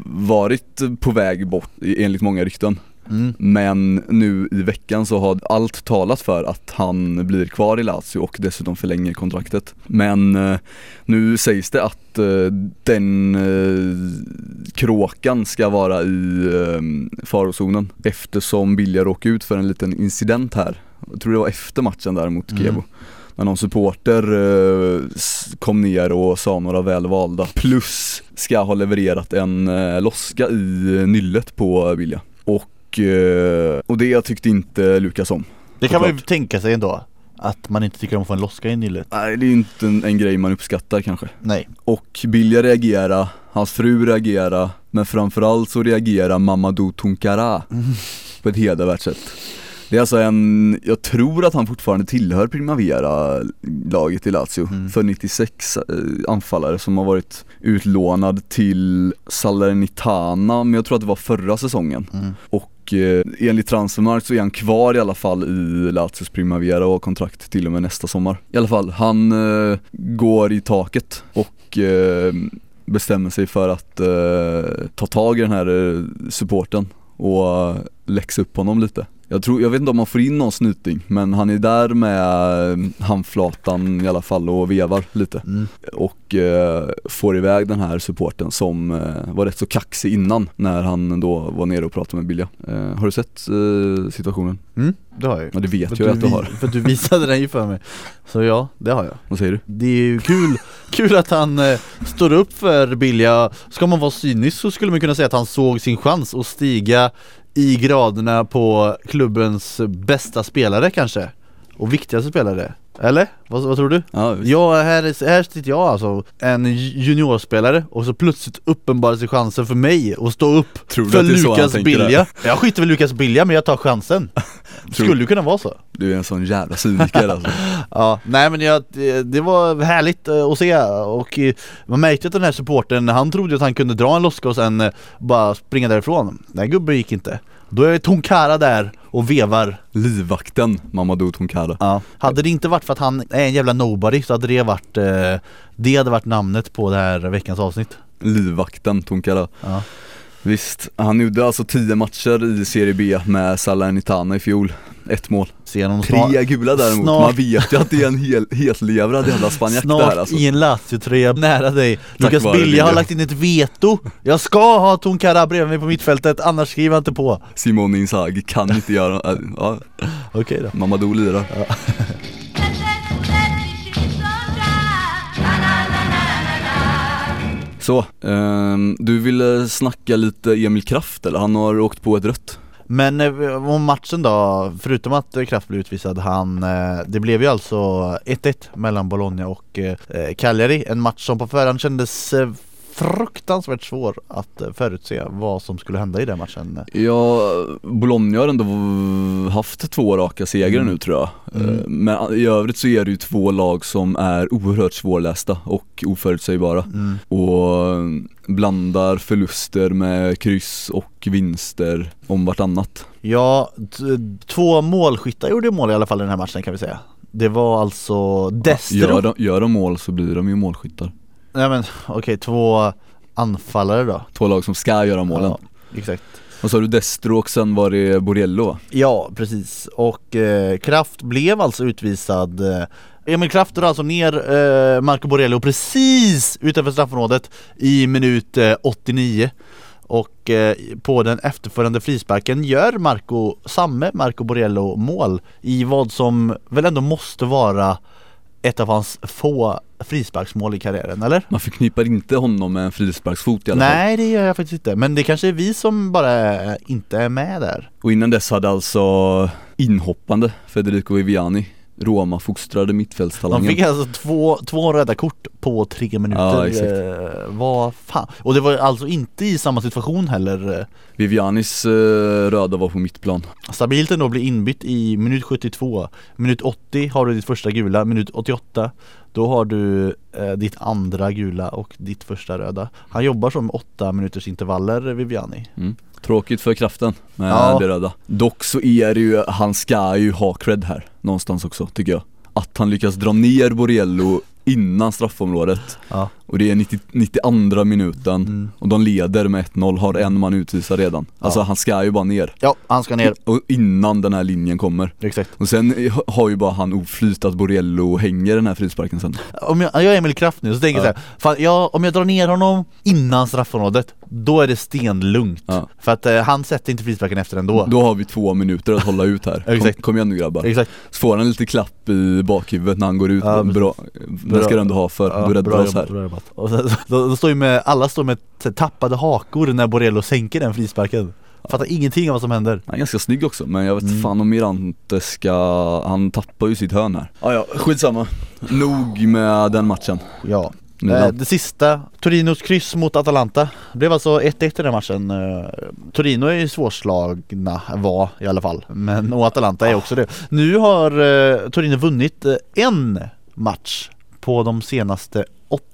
varit på väg bort enligt många rykten. Mm. Men nu i veckan så har allt talat för att han blir kvar i Lazio och dessutom förlänger kontraktet. Men eh, nu sägs det att eh, den eh, kråkan ska vara i farozonen eftersom Bilja råkade ut för en liten incident här. Jag tror det var efter matchen där mot Mm. Kevo. När någon supporter kom ner och sa några välvalda plus ska ha levererat en eh, loska i nyllet på Bilja. Och, eh, och det tyckte inte Lukas om. Det kan man ju tänka sig ändå Att man inte tycker om att få en loska i nyllet Nej det är inte en, en grej man uppskattar kanske. Nej Och Bilja reagera, hans fru reagera, men framförallt så reagerar Mamadou Tunkara på ett hedervärt sätt. Det är alltså en, jag tror att han fortfarande tillhör Primavera-laget i Lazio, Mm. för 96 eh, anfallare som har varit utlånad till Salernitana, men jag tror att det var förra säsongen. mm. Och och eh, enligt Transfermarkt så är han kvar i alla fall i Lazios Primavera och har kontrakt till och med nästa sommar. I alla fall, han eh, går i taket och eh, bestämmer sig för att eh, ta tag i den här eh, supporten och eh, läxa upp honom lite. Jag, tror, jag vet inte om man får in någon snyting men han är där med eh, handflatan i alla fall och vevar lite Mm. och eh, får iväg den här supporten som eh, var rätt så kaxig innan när han då var nere och pratade med Bilja. Eh, har du sett eh, situationen? Mm, det har jag ju. Ja det vet För jag att du har. För att du visade den ju för mig. Så ja, det har jag. Vad säger du? Det är ju kul, kul att han eh, står upp för Bilja. Ska man vara cynisk så skulle man kunna säga att han såg sin chans att stiga i graderna på klubbens bästa spelare kanske. Och viktigaste spelare. Eller? Vad, vad tror du? Ja, visst. Ja, här, är- här sitter jag alltså, en juniorspelare och så plötsligt uppenbarar sig chansen för mig att stå upp Tror du för det Lukas? Bilja. Jag skiter väl Lukas Bilja men jag tar chansen. <laughs> Skulle ju kunna vara så. Du är en sån jävla cyniker alltså. <laughs> Ja, nej men jag, det, det var härligt eh, att se och eh, man märkte att den här supporten, han trodde att han kunde dra en loska och sen eh, bara springa därifrån. Den gubben gick inte. Då är Tonkara där och vevar. Livvakten Mamadou Tonkara. Ja. Hade det inte varit för att han är en jävla nobody så hade det varit, eh, det hade varit namnet på det här veckans avsnitt. Livvakten Tonkara. Ja. Visst, han gjorde alltså 10 matcher i Serie B med Salernitana i fjol. Ett mål. Ser honom Tre gula däremot, snart- man vet ju att det är en hel, hellevrad jävla spanjack det här snart alltså. i en Lazio-tröja nära dig. Lukas vare Bilja har lagt in ett veto. Jag ska ha Tonkara bredvid mig på mittfältet, annars skriver jag inte på. Simone Inzaghi kan inte göra, äh, ja, Okej då. Mamadou lirar. Så, ehm, du ville snacka lite Emil Kraft eller? Han har åkt på ett rött. Men eh, om matchen då, förutom att Kraft blev utvisad, han, eh, det blev ju alltså 1-1 mellan Bologna och eh, Cagliari, en match som på förhand kändes fruktansvärt svår att eh, förutse vad som skulle hända i den matchen. Ja, Bologna har ändå haft två raka segrar Mm. nu tror jag. Mm. Eh, Men i övrigt så är det ju två lag som är oerhört svårlästa och oförutsägbara. Mm. Och eh, blandar förluster med kryss och vinster om vartannat. Ja, två målskyttar gjorde mål i alla fall i den här matchen kan vi säga. Det var alltså Destro, Gör de, gör de mål så blir de ju målskyttar. Nej men okej två anfallare då. Två lag som ska göra målen. Ja, exakt. Och så har du Destro och sen var det Borello? Ja, precis. Och eh, Kraft blev alltså utvisad eh, Emil Kraft drar alltså ner eh, Marco Borello precis utanför straffområdet i minut eh, 89 och eh, på den efterföljande frisparken gör Marco, samme Marco Borello mål i vad som väl ändå måste vara ett av hans få frisparksmål i karriären, eller? Man förknippar inte honom med en frisparksfot i alla fall. Nej, det gör jag faktiskt inte. Men det kanske är vi som bara inte är med där. Och innan dess hade alltså inhoppande Federico Viviani Roma fostrade De mittfältstalangen fick alltså två, två röda kort på tre minuter. Ja, eh, vad fan. Och det var alltså inte i samma situation heller. eh, Vivianis eh, röda var på mittplan Stabilt ändå bli inbytt i minut 72. Minut 80 har du ditt första gula, minut 88 då har du eh, ditt andra gula och ditt första röda. Han jobbar som åtta minuters intervaller Viviani. mm. Tråkigt för kraften med Ja. det röda Dock så är det ju, han ska ju ha cred här någonstans också tycker jag Att han lyckas dra ner Borello innan straffområdet Ja. Och det är 90, 92 minuten Mm. och de leder med 1-0, har en man utvisad redan Alltså Ja. han ska ju bara ner ja, han ska ner. Och innan den här linjen kommer Exakt. Och sen har ju bara han oflyt att Borello hänger den här frisparken sen Om jag, jag är Emil Kraft nu så tänker jag Ja. så här, fan, ja, om jag drar ner honom innan straffområdet, då är det stenlugnt. Ja. För att eh, han sätter inte frisparken efter ändå. Då har vi två minuter att hålla ut här, <laughs> kom, Exakt. kom igen nu grabbar Exakt. Så får han lite klapp i bakhuvudet när han går ut, Ja, precis. bra, det ska du ändå ha för, Ja, du räddar bra oss här bra jobbat. Och sen, så, då, då står ju med, alla står med tappade hakor när Borello sänker den frisparken. Fattar ingenting av vad som händer. Han är ganska snygg också men jag vet inte Mm. fan om Mirante ska, han tappar ju sitt hörn här ah, ja, skitsamma Nog med den matchen Ja. Eh, det sista, Torinos kryss mot Atalanta. Det blev alltså 1-1 i den matchen. Eh, Torino är ju svårslagna, var i alla fall. Men, och Atalanta är också det. Nu har eh, Torino vunnit eh, en match på de senaste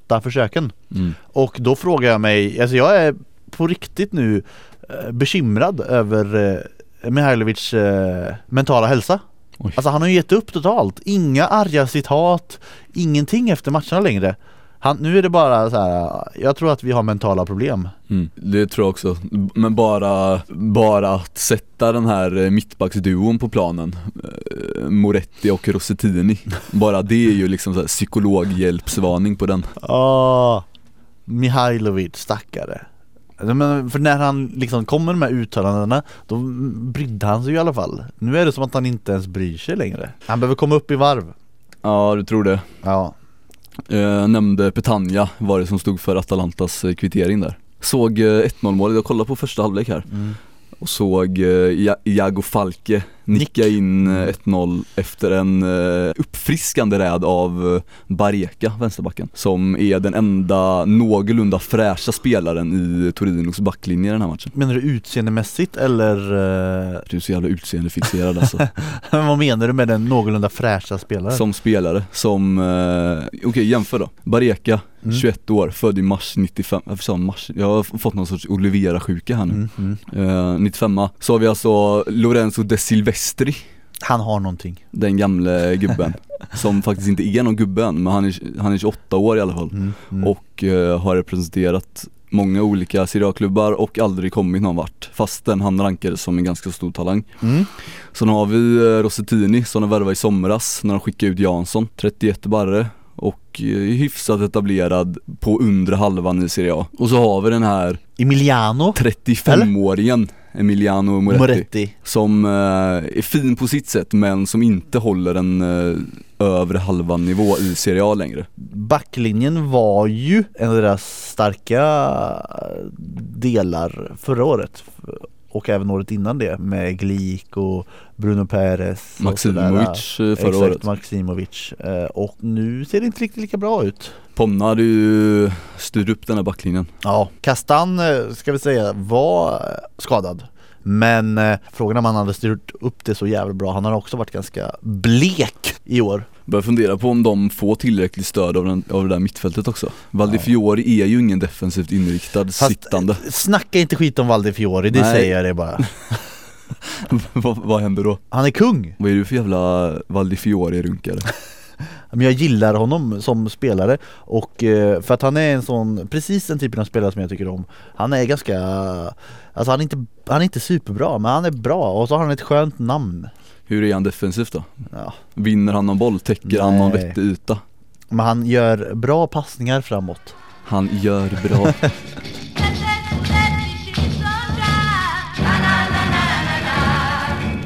åtta försöken. mm. Och då frågar jag mig, alltså jag är på riktigt nu eh, bekymrad över eh, Mihailovic eh, mentala hälsa. Oj. Alltså han har ju gett upp totalt. Inga arga citat, ingenting efter matcherna längre. Han, nu är det bara så här. jag tror att vi har mentala problem. Mm, det tror jag också, men bara, bara att sätta den här eh, mittbacksduon på planen eh, Moretti och Rossettini <laughs> Bara det är ju liksom så här psykologhjälpsvarning på den. Åh, Mihailovic, stackare. Men för när han liksom kommer med uttalandena Då brydde han sig ju i alla fall. Nu är det som att han inte ens bryr sig längre. Han behöver komma upp i varv. Ja du tror det. Ja eh, Nämnde Petagna var det som stod för Atalantas eh, kvittering där Såg eh, 1-0 målet, jag kollade på första halvlek här mm. och såg eh, Iago Falke nicka Nick. in eh, 1-0 efter en eh, uppfriskande räd av eh, Bareka, vänsterbacken Som är den enda någorlunda fräscha spelaren i Torinos backlinje i den här matchen Menar du utseendemässigt eller eh, Du är så jävla utseendefixerad alltså <laughs> vad menar du med den någorlunda fräscha spelaren? Som spelare, som, eh, okej jämför då Bareka, Mm. 21 år, född i mars 95, varför sa jag mars? Jag har fått någon sorts Olivera-sjuka här nu mm, mm. eh, 95 Så har vi alltså Lorenzo De Silvestri Han har någonting. Den gamle gubben <laughs> Som faktiskt inte är någon gubbe än, men han är, han är 28 år i alla fall. Mm, mm. Och eh, har representerat många olika Serie A-klubbar och aldrig kommit någon vart Fastän han rankades som en ganska stor talang. Mm. Sen har vi eh, Rossettini som de värvade i somras när de skickade ut Jansson 31 barre och eh, hyfsat etablerad på undre halvan i Serie A. Och så har vi den här Emiliano. 35-åringen Emiliano Moretti, Moretti. Som eh, är fin på sitt sätt men som inte håller en eh, övre halvan nivå i Serie A längre. Backlinjen var ju en av deras starka delar förra året och även året innan det med Glik och Bruno Perez och Maximovic eh, förra Exakt, året. Maximovic. Eh, och nu ser det inte riktigt lika bra ut. Ponna hade ju styrt upp den här backlinjen. Ja, Kastan eh, ska vi säga var skadad men eh, frågan är om han hade styrt upp det så jävla bra, han har också varit ganska blek i år Börjar fundera på om de får tillräckligt stöd av, den, av det där mittfältet också Valdifiori är ju ingen defensivt inriktad Fast, sittande eh, Snacka inte skit om Valde Fiori, det Nej. säger jag det bara <laughs> vad, vad händer då? Han är kung! Vad är du för jävla Valdifiori-runkare? <laughs> Men jag gillar honom som spelare och eh, för att han är en sån, precis den typen av spelare som jag tycker om Han är ganska, alltså han är inte, han är inte superbra men han är bra och så har han ett skönt namn Hur är han defensivt då? ja. Vinner han någon boll? Täcker han någon Nej. vettig yta? Men han gör bra passningar framåt Han gör bra <laughs>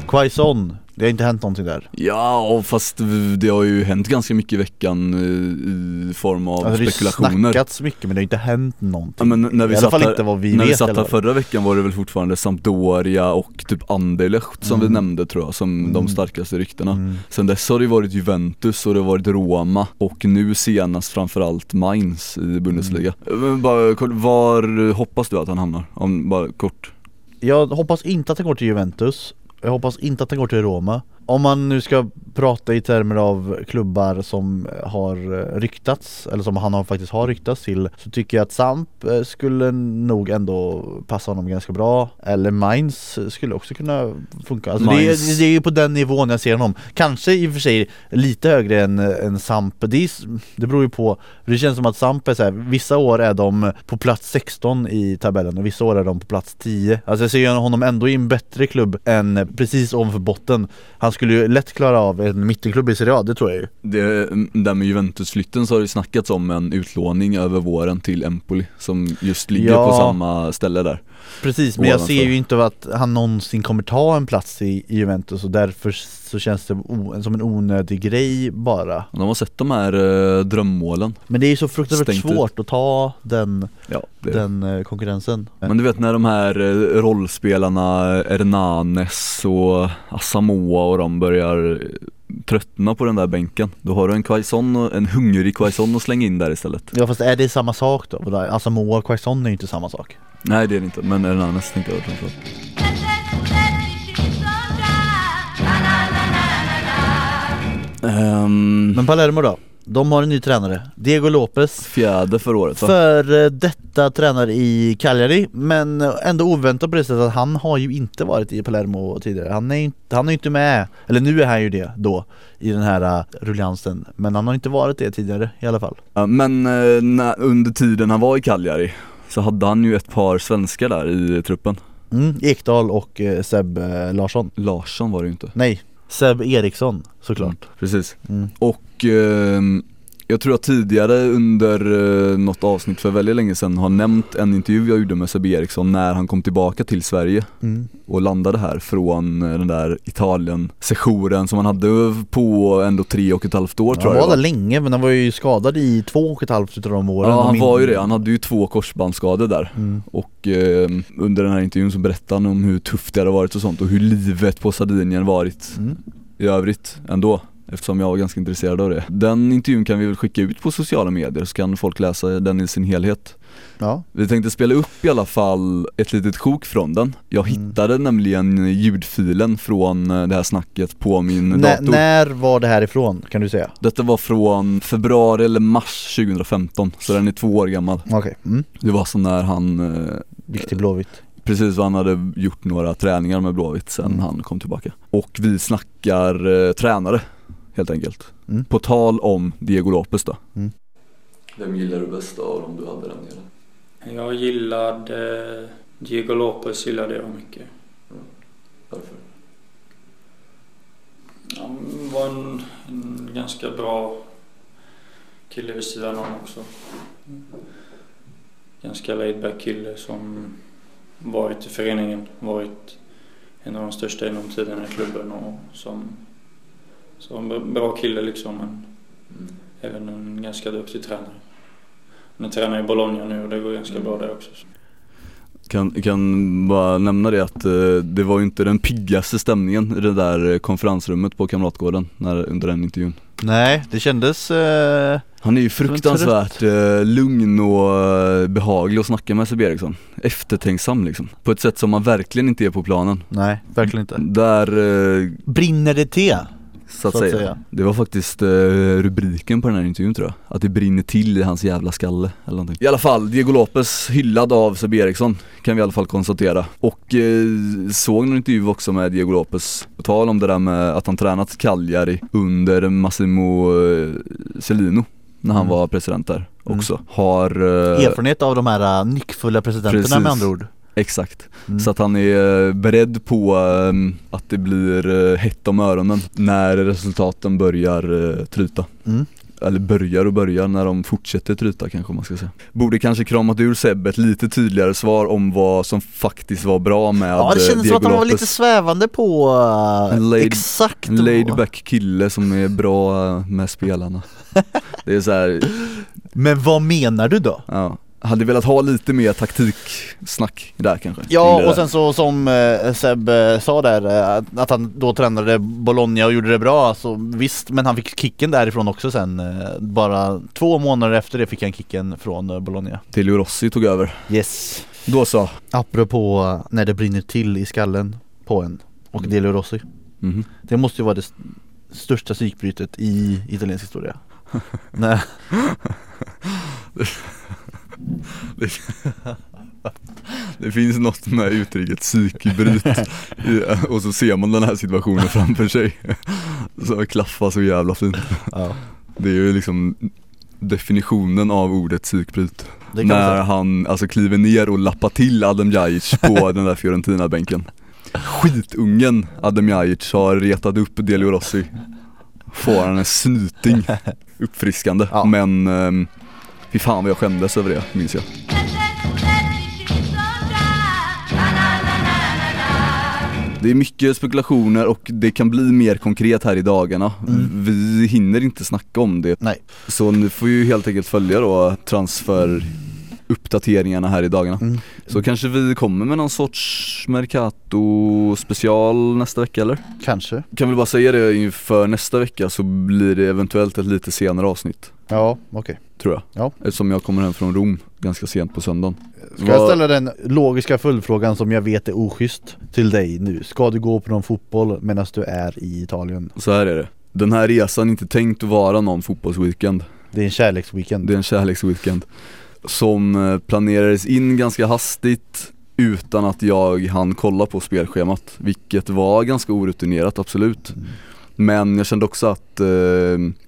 Quaison, det har inte hänt någonting där Ja, och fast det har ju hänt ganska mycket i veckan eh, i form av alltså, Det spekulationer har snackats mycket men det har inte hänt någonting Ja, men när vi I alla fall här, inte vad vi när vet vi satt här förra veckan var det väl fortfarande Sampdoria och typ Anderlecht som Mm. vi nämnde tror jag som de Mm. starkaste ryktena mm. Sen dess har det varit Juventus och det har varit Roma och nu senast framförallt Mainz i Bundesliga Mm. Men bara var hoppas du att han hamnar? Om, bara kort Jag hoppas inte att han går till Juventus jag hoppas inte att han går till Roma. Om man nu ska prata i termer av klubbar som har eh, ryktats Eller som han har, faktiskt har ryktats till Så tycker jag att Samp eh, skulle nog ändå passa honom ganska bra. Eller Mainz skulle också kunna funka. Alltså det, är, det är ju på den nivån jag ser honom. Kanske i och för sig lite högre än, än Samp. Det, är, det beror ju på. Det känns som att Samp är så här, vissa år är de på plats 16 i tabellen och vissa år är de på plats 10 Alltså jag ser honom ändå i en bättre klubb än precis ovanför botten. Han skulle ju lätt klara av en mittenklubb i Serie A, det tror jag ju. Det, Där med Juventus-flytten så har det ju snackats om en utlåning över våren till Empoli Som just ligger Ja. på samma ställe där. Precis, men jag ser ju inte att han någonsin kommer ta en plats i, i Juventus och därför så känns det som en onödig grej bara. De har sett de här eh, drömmålen. Men det är ju så fruktansvärt Stängt ut. svårt att ta den, Ja, den eh, konkurrensen. Men du vet när de här eh, rollspelarna Hernanes och Asamoah och de börjar eh, tröttna på den där bänken Då har du en Quaison, och- en hungrig Quaison att slänga in där istället. Ja fast är det samma sak då? Moa och Quaison är ju inte samma sak. Nej det är det inte, men Hernanes tänkte jag framförallt Ehm, Men Palermo då? De har en ny tränare, Diego Lopez. Fjärde förra året va? För detta tränare i Cagliari men ändå oväntat på det sättet att han har ju inte varit i Palermo tidigare. Han är inte, han är inte med, eller nu är han ju det då i den här uh, rulliansen Men han har inte varit det tidigare i alla fall. Ja, men eh, när, under tiden han var i Cagliari så hade han ju ett par svenskar där i truppen. Mm, Ekdal och uh, Seb uh, Larsson. Larsson var det ju inte. Nej, Seb Eriksson såklart Precis mm. Och ehm, jag tror att tidigare under uh, något avsnitt för väldigt länge sedan har nämnt en intervju jag gjorde med Sebbe Eriksson när han kom tillbaka till Sverige Mm. och landade här från eh, den där Italien-sessionen som han hade på ändå tre och ett halvt år tror Han jag var det där länge men han var ju skadad i två och ett halvt utav de åren Ja han var ju det, han hade ju två korsbandsskador där mm. och eh, under den här intervjun så berättade han om hur tufft det hade varit och sånt och hur livet på Sardinien varit Mm. i övrigt ändå Eftersom jag var ganska intresserad av det. Den intervjun kan vi väl skicka ut på sociala medier så kan folk läsa den i sin helhet. Ja, Vi tänkte spela upp i alla fall ett litet sjok från den. Jag Mm. hittade nämligen ljudfilen från eh, det här snacket på min Nä, dator. när var det här ifrån kan du säga? Detta var från februari eller mars 2015, så den är två år gammal. Okej, mm. Det var så när han, eh, gick till Blåvitt precis han hade gjort några träningar med Blåvitt sen Mm. han kom tillbaka. Och vi snackar eh, tränare, helt enkelt. Mm. På tal om Diego Lopez då. Mm. Vem gillar du bäst av om du hade den delen? Jag gillade Diego Lopez gillade jag mycket. Varför? Han var en, en ganska bra kille vid sidan om också. Ganska laid back kille som varit i föreningen, varit en av de största genom tiderna i klubben och som, som en bra kille liksom men även en ganska duktig tränare. Han tränar i Bologna nu och det går ganska bra där också. Kan, kan bara nämna det att eh, det var ju inte den piggaste stämningen i det där konferensrummet på Kamratgården när, under den intervjun. Nej, det kändes eh, Han är ju fruktansvärt eh, lugn och eh, behaglig att snacka med Sebbe Eriksson. Eftertänksam liksom. På ett sätt som man verkligen inte är på planen. Nej, verkligen inte Där, eh, Brinner det te? Så att, säga. Det var faktiskt eh, rubriken på den här intervjun tror jag. Att det brinner till i hans jävla skalle eller någonting. I alla fall, Diego Lopez hyllad av Sebbe Eriksson kan vi i alla fall konstatera. Och eh, såg någon intervju också med Diego Lopez. På tal om det där med att han tränat Cagliari under Massimo eh, Cellino när han Mm. var president där Mm. också. Har eh, Erfarenhet av de här uh, nyckfulla presidenterna Precis. med andra ord Exakt. Mm. Så att han är eh, beredd på eh, att det blir eh, hett om öronen när resultaten börjar eh, tryta. mm. Eller börjar och börjar när de fortsätter tryta kanske man ska säga. Borde kanske kramat ur Sebbe ett lite tydligare svar om vad som faktiskt var bra med Ja det kändes som att han var lite svävande på laid- exakt En laid back kille som är bra med spelarna. <laughs> Det är så här, Men vad menar du då? ja. Hade velat ha lite mer taktiksnack där kanske. Ja och sen så som eh, Seb eh, sa där eh, att han då tränade Bologna och gjorde det bra så visst men han fick kicken därifrån också sen bara två månader efter det fick han kicken från Bologna Telio Rossi tog över. Yes Då så. Apropå när det brinner till i skallen på en och Mm. Delio Rossi Mhm. Det måste ju vara det st- största psykbrytet i italiensk historia <laughs> Nej, <laughs> <laughs> <laughs> Det finns något med uttrycket psykbryt och så ser man den här situationen framför sig. Så klaffar så jävla fint. ja, Det är ju liksom definitionen av ordet psykbryt. det När han alltså kliver ner och lappar till Adem Ljajic på <laughs> den där Fiorentina-bänken. Skitungen Adem Ljajic har retat upp Delio Rossi. Får han en snyting. <laughs> Uppfriskande. Ja. Men um, fy fan vad jag skämdes över det, minns jag. Det är mycket spekulationer och det kan bli mer konkret här i dagarna. Mm. Vi hinner inte snacka om det. Nej. Så ni får ju helt enkelt följa då transfer uppdateringarna här i dagarna. Mm. Så kanske vi kommer med någon sorts Mercato special nästa vecka eller? Kanske Kan väl bara säga det inför nästa vecka så blir det eventuellt ett lite senare avsnitt Ja, okej Tror jag. Ja. Eftersom jag kommer hem från Rom ganska sent på söndagen. Ska jag ställa den logiska följdfrågan som jag vet är oschysst till dig nu? Ska du gå på någon fotboll medan du är i Italien? Så här är det. Den här resan är inte tänkt att vara någon fotbollsweekend Det är en kärleksweekend Det är en kärleksweekend Som eh, planerades in ganska hastigt utan att jag hann kolla på spelschemat Vilket var ganska orutinerat, absolut Mm. Men jag kände också att eh,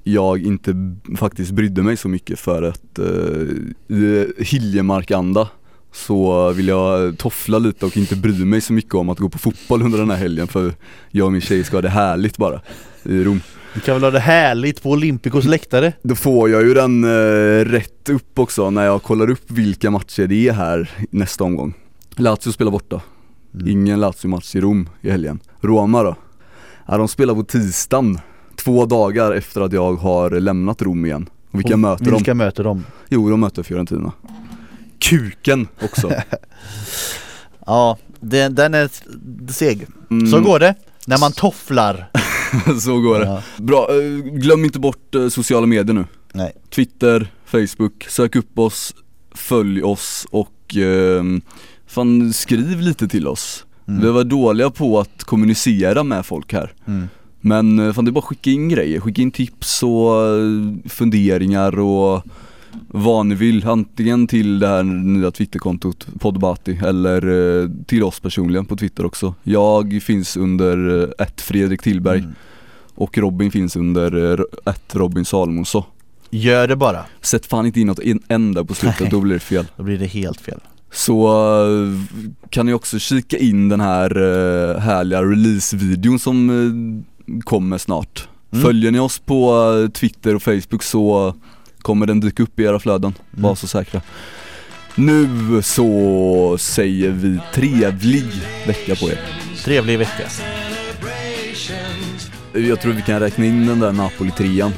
jag inte faktiskt brydde mig så mycket för att eh, Hiljemark-anda så vill jag toffla lite och inte bry mig så mycket om att gå på fotboll under den här helgen för jag och min tjej ska ha det härligt bara i Rom. Du kan väl ha det härligt på Olympicos läktare? Då får jag ju den eh, rätt upp också när jag kollar upp vilka matcher det är här nästa omgång. Lazio spelar borta. Mm. Ingen Lazio-match i Rom i helgen. Roma då? Ja, de spelar på tisdagen, två dagar efter att jag har lämnat Rom igen. Och vilka Och möter Vilka de? möter de? Jo, de möter Fiorentina. Kuken också. <laughs> Ja, den, den är seg Mm, Så går det när man tofflar <laughs> så går det. Ja. Bra, eh, glöm inte bort eh, sociala medier nu. Nej. Twitter, Facebook, sök upp oss, följ oss och eh, fan skriv lite till oss. Mm. Vi var dåliga på att kommunicera med folk här. Mm. Men eh, fan det är bara att skicka in grejer, skicka in tips och eh, funderingar och vad ni vill. Antingen till det här nya Twitterkontot Podbati eller eh, till oss personligen på Twitter också. Jag finns under ett Fredrik Tillberg Mm. och Robin finns under ett Robin Salomonsson. Gör det bara, Sätt fan inte in något en- enda på slutet, då blir det fel. då blir det helt fel Så eh, kan ni också kika in den här eh, härliga releasevideon som eh, kommer snart. Mm. Följer ni oss på Twitter och Facebook så kommer den dyka upp i era flöden, Mm. var så säkra. Nu så säger vi trevlig vecka på er. Trevlig vecka Jag tror vi kan räkna in den där Napoli-trian.